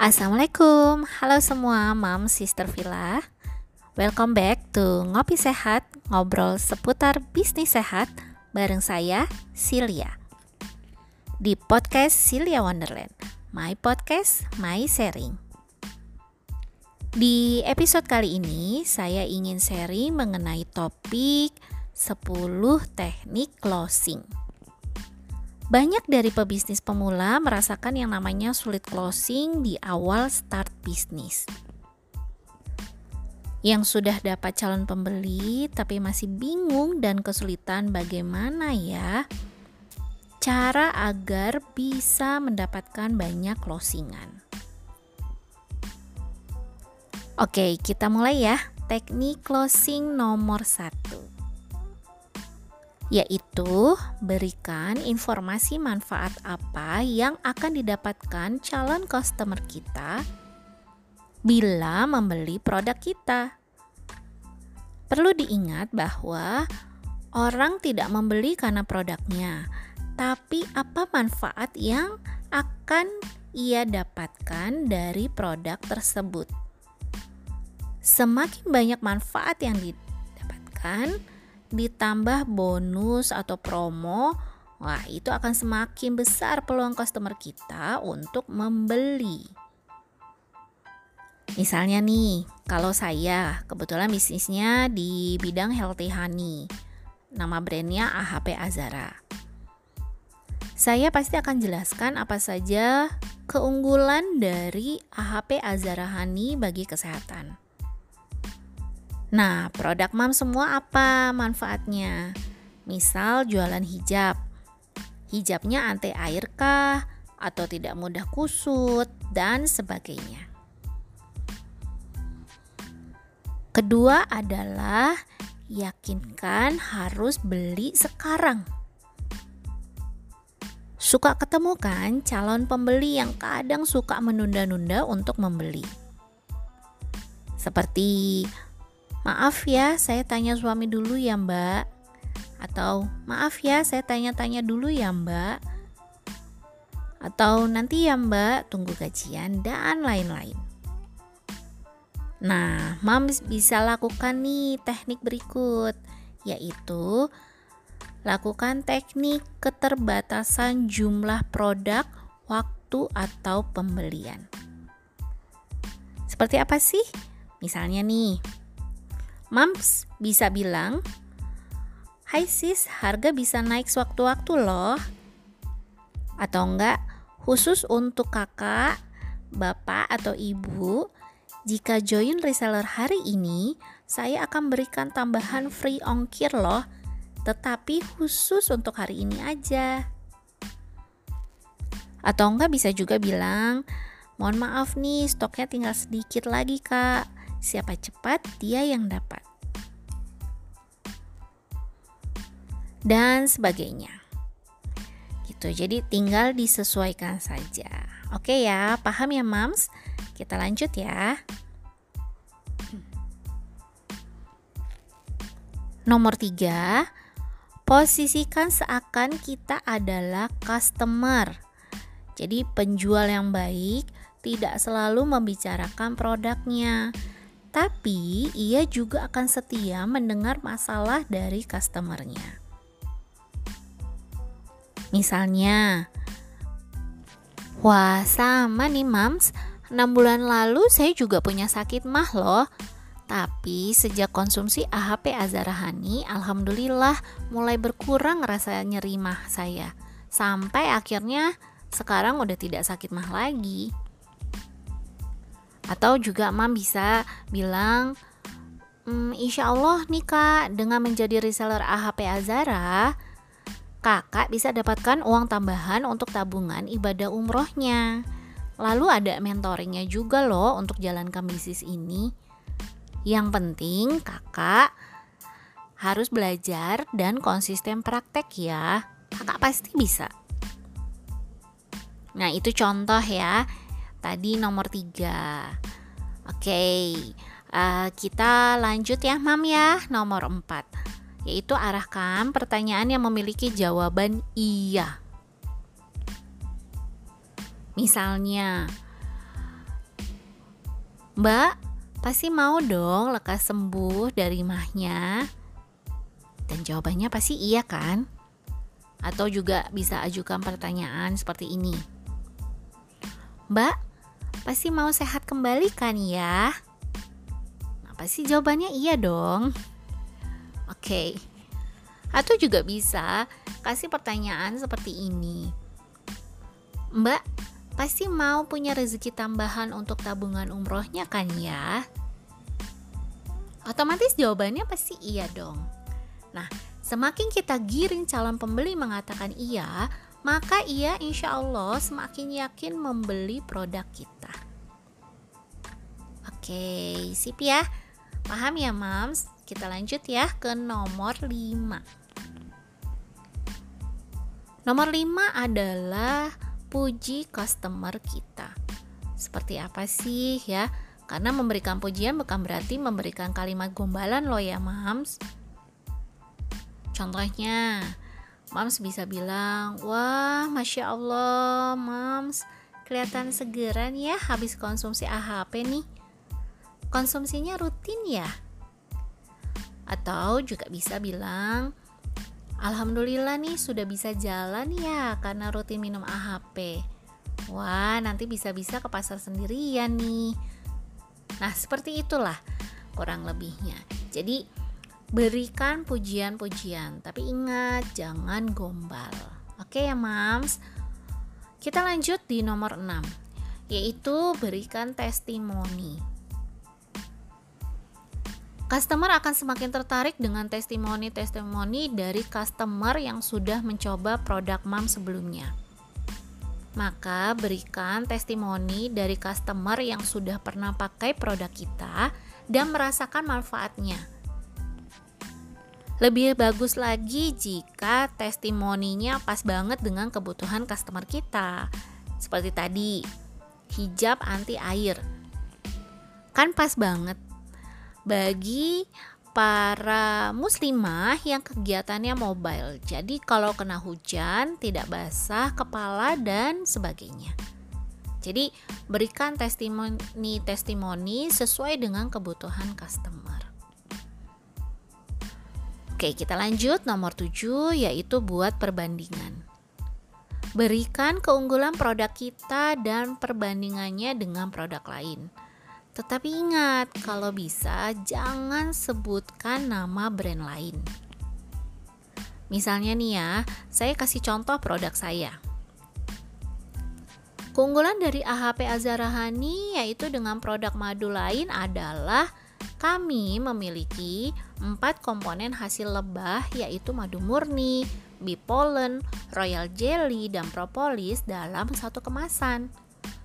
Assalamualaikum, halo semua Mam Sister Villa. Welcome back to Ngopi Sehat, ngobrol seputar bisnis sehat bareng saya, Silia. Di podcast Silia Wonderland, my podcast, my sharing. Di episode kali ini, saya ingin sharing mengenai topik 10 teknik closing banyak dari pebisnis pemula merasakan yang namanya sulit closing di awal start bisnis. Yang sudah dapat calon pembeli tapi masih bingung dan kesulitan bagaimana ya cara agar bisa mendapatkan banyak closingan. Oke, kita mulai ya. Teknik closing nomor satu yaitu berikan informasi manfaat apa yang akan didapatkan calon customer kita bila membeli produk kita. Perlu diingat bahwa orang tidak membeli karena produknya, tapi apa manfaat yang akan ia dapatkan dari produk tersebut. Semakin banyak manfaat yang didapatkan, ditambah bonus atau promo, wah itu akan semakin besar peluang customer kita untuk membeli. Misalnya nih, kalau saya kebetulan bisnisnya di bidang healthy honey, nama brandnya AHP Azara. Saya pasti akan jelaskan apa saja keunggulan dari AHP Azara Honey bagi kesehatan. Nah, produk mam semua apa manfaatnya? Misal jualan hijab. Hijabnya anti air kah? Atau tidak mudah kusut? Dan sebagainya. Kedua adalah yakinkan harus beli sekarang. Suka ketemu kan calon pembeli yang kadang suka menunda-nunda untuk membeli. Seperti Maaf ya, saya tanya suami dulu ya, Mbak. Atau maaf ya, saya tanya-tanya dulu ya, Mbak. Atau nanti ya, Mbak, tunggu gajian dan lain-lain. Nah, Mams bisa lakukan nih teknik berikut, yaitu lakukan teknik keterbatasan jumlah produk, waktu, atau pembelian. Seperti apa sih? Misalnya nih, Mams bisa bilang, Hai sis, harga bisa naik sewaktu-waktu loh. Atau enggak, khusus untuk kakak, bapak, atau ibu, jika join reseller hari ini, saya akan berikan tambahan free ongkir loh, tetapi khusus untuk hari ini aja. Atau enggak bisa juga bilang, mohon maaf nih stoknya tinggal sedikit lagi kak Siapa cepat, dia yang dapat. Dan sebagainya. Gitu. Jadi tinggal disesuaikan saja. Oke ya, paham ya Mams? Kita lanjut ya. Nomor tiga, posisikan seakan kita adalah customer. Jadi penjual yang baik tidak selalu membicarakan produknya, tapi ia juga akan setia mendengar masalah dari customernya. Misalnya, wah sama nih mams, 6 bulan lalu saya juga punya sakit mah loh. Tapi sejak konsumsi AHP Azara Hani, alhamdulillah mulai berkurang rasa nyeri mah saya. Sampai akhirnya sekarang udah tidak sakit mah lagi. Atau juga mam bisa bilang, hmm, insya Allah nih kak, dengan menjadi reseller AHP Azara, kakak bisa dapatkan uang tambahan untuk tabungan ibadah umrohnya. Lalu ada mentoringnya juga loh untuk jalankan bisnis ini. Yang penting kakak harus belajar dan konsisten praktek ya. Kakak pasti bisa. Nah itu contoh ya Tadi nomor tiga. Oke, okay. uh, eh, kita lanjut ya, Mam ya. Nomor empat, yaitu arahkan pertanyaan yang memiliki jawaban iya. Misalnya, Mbak, pasti mau dong lekas sembuh dari mahnya? Dan jawabannya pasti iya kan? Atau juga bisa ajukan pertanyaan seperti ini. Mbak, pasti mau sehat kembali kan ya? Nah, pasti jawabannya iya dong. Oke. Okay. Atau juga bisa kasih pertanyaan seperti ini. Mbak, pasti mau punya rezeki tambahan untuk tabungan umrohnya kan ya? Otomatis jawabannya pasti iya dong. Nah, semakin kita giring calon pembeli mengatakan iya, maka ia insya Allah semakin yakin membeli produk kita. Oke, sip ya. Paham ya, Mams? Kita lanjut ya ke nomor 5. Nomor 5 adalah puji customer kita. Seperti apa sih ya? Karena memberikan pujian bukan berarti memberikan kalimat gombalan loh ya, Mams. Contohnya, Mams bisa bilang, wah Masya Allah Mams kelihatan segeran ya habis konsumsi AHP nih. Konsumsinya rutin ya? Atau juga bisa bilang, Alhamdulillah nih sudah bisa jalan ya karena rutin minum AHP Wah nanti bisa-bisa ke pasar sendirian nih. Nah seperti itulah kurang lebihnya. Jadi Berikan pujian-pujian, tapi ingat jangan gombal. Oke ya, Mams. Kita lanjut di nomor 6, yaitu berikan testimoni. Customer akan semakin tertarik dengan testimoni-testimoni dari customer yang sudah mencoba produk MAM sebelumnya. Maka berikan testimoni dari customer yang sudah pernah pakai produk kita dan merasakan manfaatnya lebih bagus lagi jika testimoninya pas banget dengan kebutuhan customer kita. Seperti tadi, hijab anti air. Kan pas banget bagi para muslimah yang kegiatannya mobile. Jadi kalau kena hujan tidak basah kepala dan sebagainya. Jadi berikan testimoni-testimoni sesuai dengan kebutuhan customer. Oke, kita lanjut nomor 7 yaitu buat perbandingan. Berikan keunggulan produk kita dan perbandingannya dengan produk lain. Tetapi ingat, kalau bisa jangan sebutkan nama brand lain. Misalnya nih ya, saya kasih contoh produk saya. Keunggulan dari AHP Azarahani yaitu dengan produk madu lain adalah kami memiliki empat komponen hasil lebah yaitu madu murni, bee pollen, royal jelly, dan propolis dalam satu kemasan.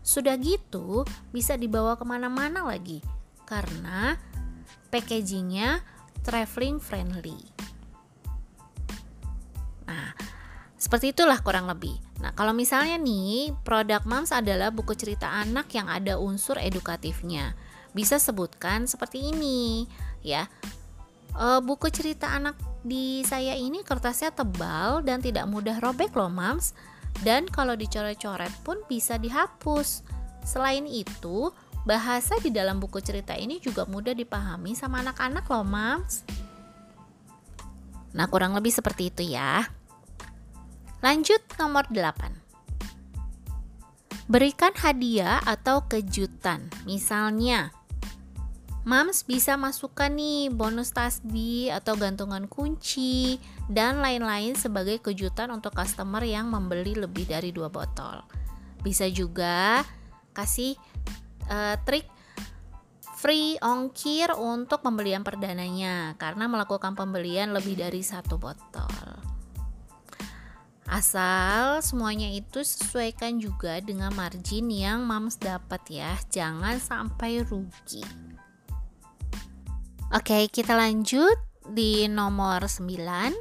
Sudah gitu bisa dibawa ke mana-mana lagi karena packagingnya traveling friendly. Nah, seperti itulah kurang lebih. Nah, kalau misalnya nih, produk MAMS adalah buku cerita anak yang ada unsur edukatifnya bisa sebutkan seperti ini ya. E, buku cerita anak di saya ini kertasnya tebal dan tidak mudah robek loh mams. Dan kalau dicoret-coret pun bisa dihapus. Selain itu bahasa di dalam buku cerita ini juga mudah dipahami sama anak-anak loh mams. Nah kurang lebih seperti itu ya. Lanjut nomor 8 Berikan hadiah atau kejutan. Misalnya, Mams bisa masukkan nih bonus tasbih atau gantungan kunci dan lain-lain sebagai kejutan untuk customer yang membeli lebih dari dua botol. Bisa juga kasih uh, trik free ongkir untuk pembelian perdananya karena melakukan pembelian lebih dari satu botol. Asal semuanya itu sesuaikan juga dengan margin yang mams dapat ya, jangan sampai rugi. Oke, kita lanjut di nomor 9.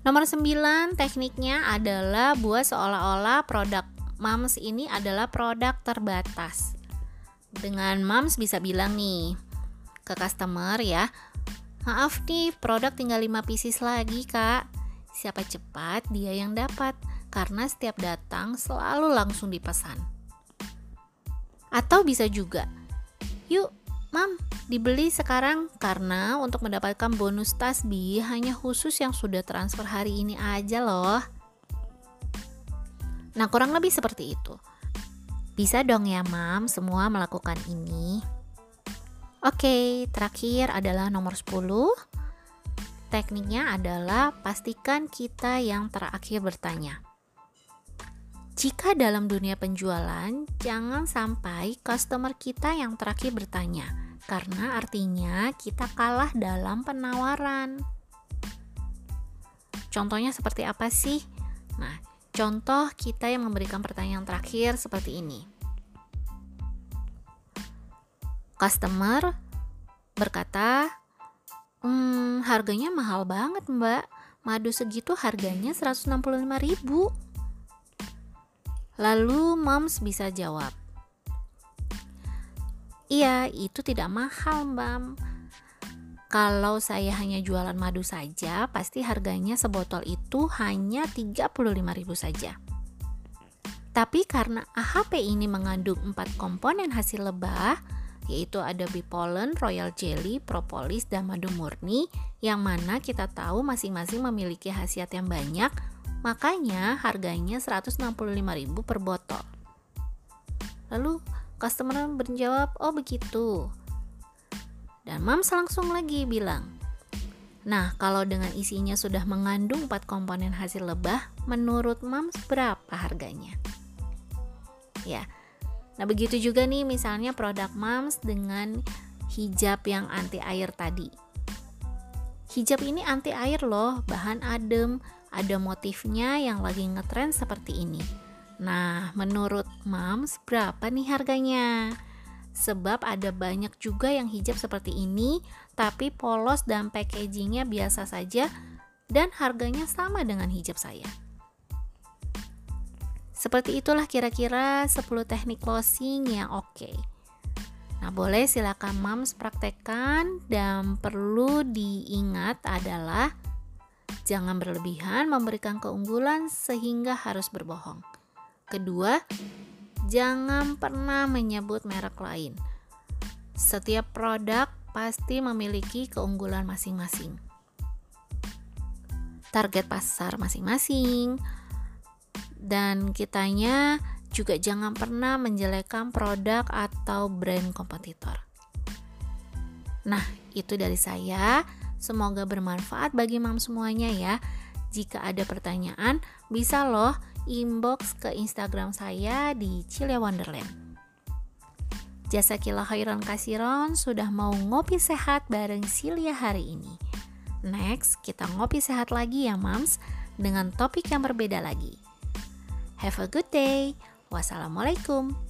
Nomor 9 tekniknya adalah buat seolah-olah produk Mams ini adalah produk terbatas. Dengan Mams bisa bilang nih ke customer ya, maaf nih produk tinggal 5 pieces lagi kak. Siapa cepat dia yang dapat karena setiap datang selalu langsung dipesan. Atau bisa juga, yuk Mam, dibeli sekarang karena untuk mendapatkan bonus tasbih hanya khusus yang sudah transfer hari ini aja loh. Nah, kurang lebih seperti itu. Bisa dong ya, Mam, semua melakukan ini. Oke, terakhir adalah nomor 10. Tekniknya adalah pastikan kita yang terakhir bertanya. Jika dalam dunia penjualan, jangan sampai customer kita yang terakhir bertanya, karena artinya kita kalah dalam penawaran. Contohnya seperti apa sih? Nah, contoh kita yang memberikan pertanyaan terakhir seperti ini. Customer berkata, Hmm, harganya mahal banget mbak Madu segitu harganya 165 ribu Lalu moms bisa jawab, Iya, itu tidak mahal, Mbak. Kalau saya hanya jualan madu saja, pasti harganya sebotol itu hanya 35.000 saja. Tapi karena AHP ini mengandung 4 komponen hasil lebah, yaitu ada bee pollen, royal jelly, propolis, dan madu murni, yang mana kita tahu masing-masing memiliki khasiat yang banyak, Makanya harganya 165.000 per botol. Lalu customer menjawab, "Oh, begitu." Dan Mams langsung lagi bilang, Nah, kalau dengan isinya sudah mengandung 4 komponen hasil lebah, menurut Mams berapa harganya? Ya. Nah, begitu juga nih misalnya produk Mams dengan hijab yang anti air tadi. Hijab ini anti air loh, bahan adem, ada motifnya yang lagi ngetrend seperti ini. Nah, menurut Mams berapa nih harganya? Sebab ada banyak juga yang hijab seperti ini, tapi polos dan packagingnya biasa saja dan harganya sama dengan hijab saya. Seperti itulah kira-kira 10 teknik closing yang oke. Okay. Nah, boleh silakan Mams praktekkan dan perlu diingat adalah Jangan berlebihan memberikan keunggulan sehingga harus berbohong. Kedua, jangan pernah menyebut merek lain. Setiap produk pasti memiliki keunggulan masing-masing. Target pasar masing-masing dan kitanya juga jangan pernah menjelekkan produk atau brand kompetitor. Nah, itu dari saya. Semoga bermanfaat bagi mam semuanya ya. Jika ada pertanyaan, bisa loh inbox ke Instagram saya di Cilia Wonderland. Jasa kila khairan kasiron sudah mau ngopi sehat bareng Cilia hari ini. Next, kita ngopi sehat lagi ya mams dengan topik yang berbeda lagi. Have a good day. Wassalamualaikum.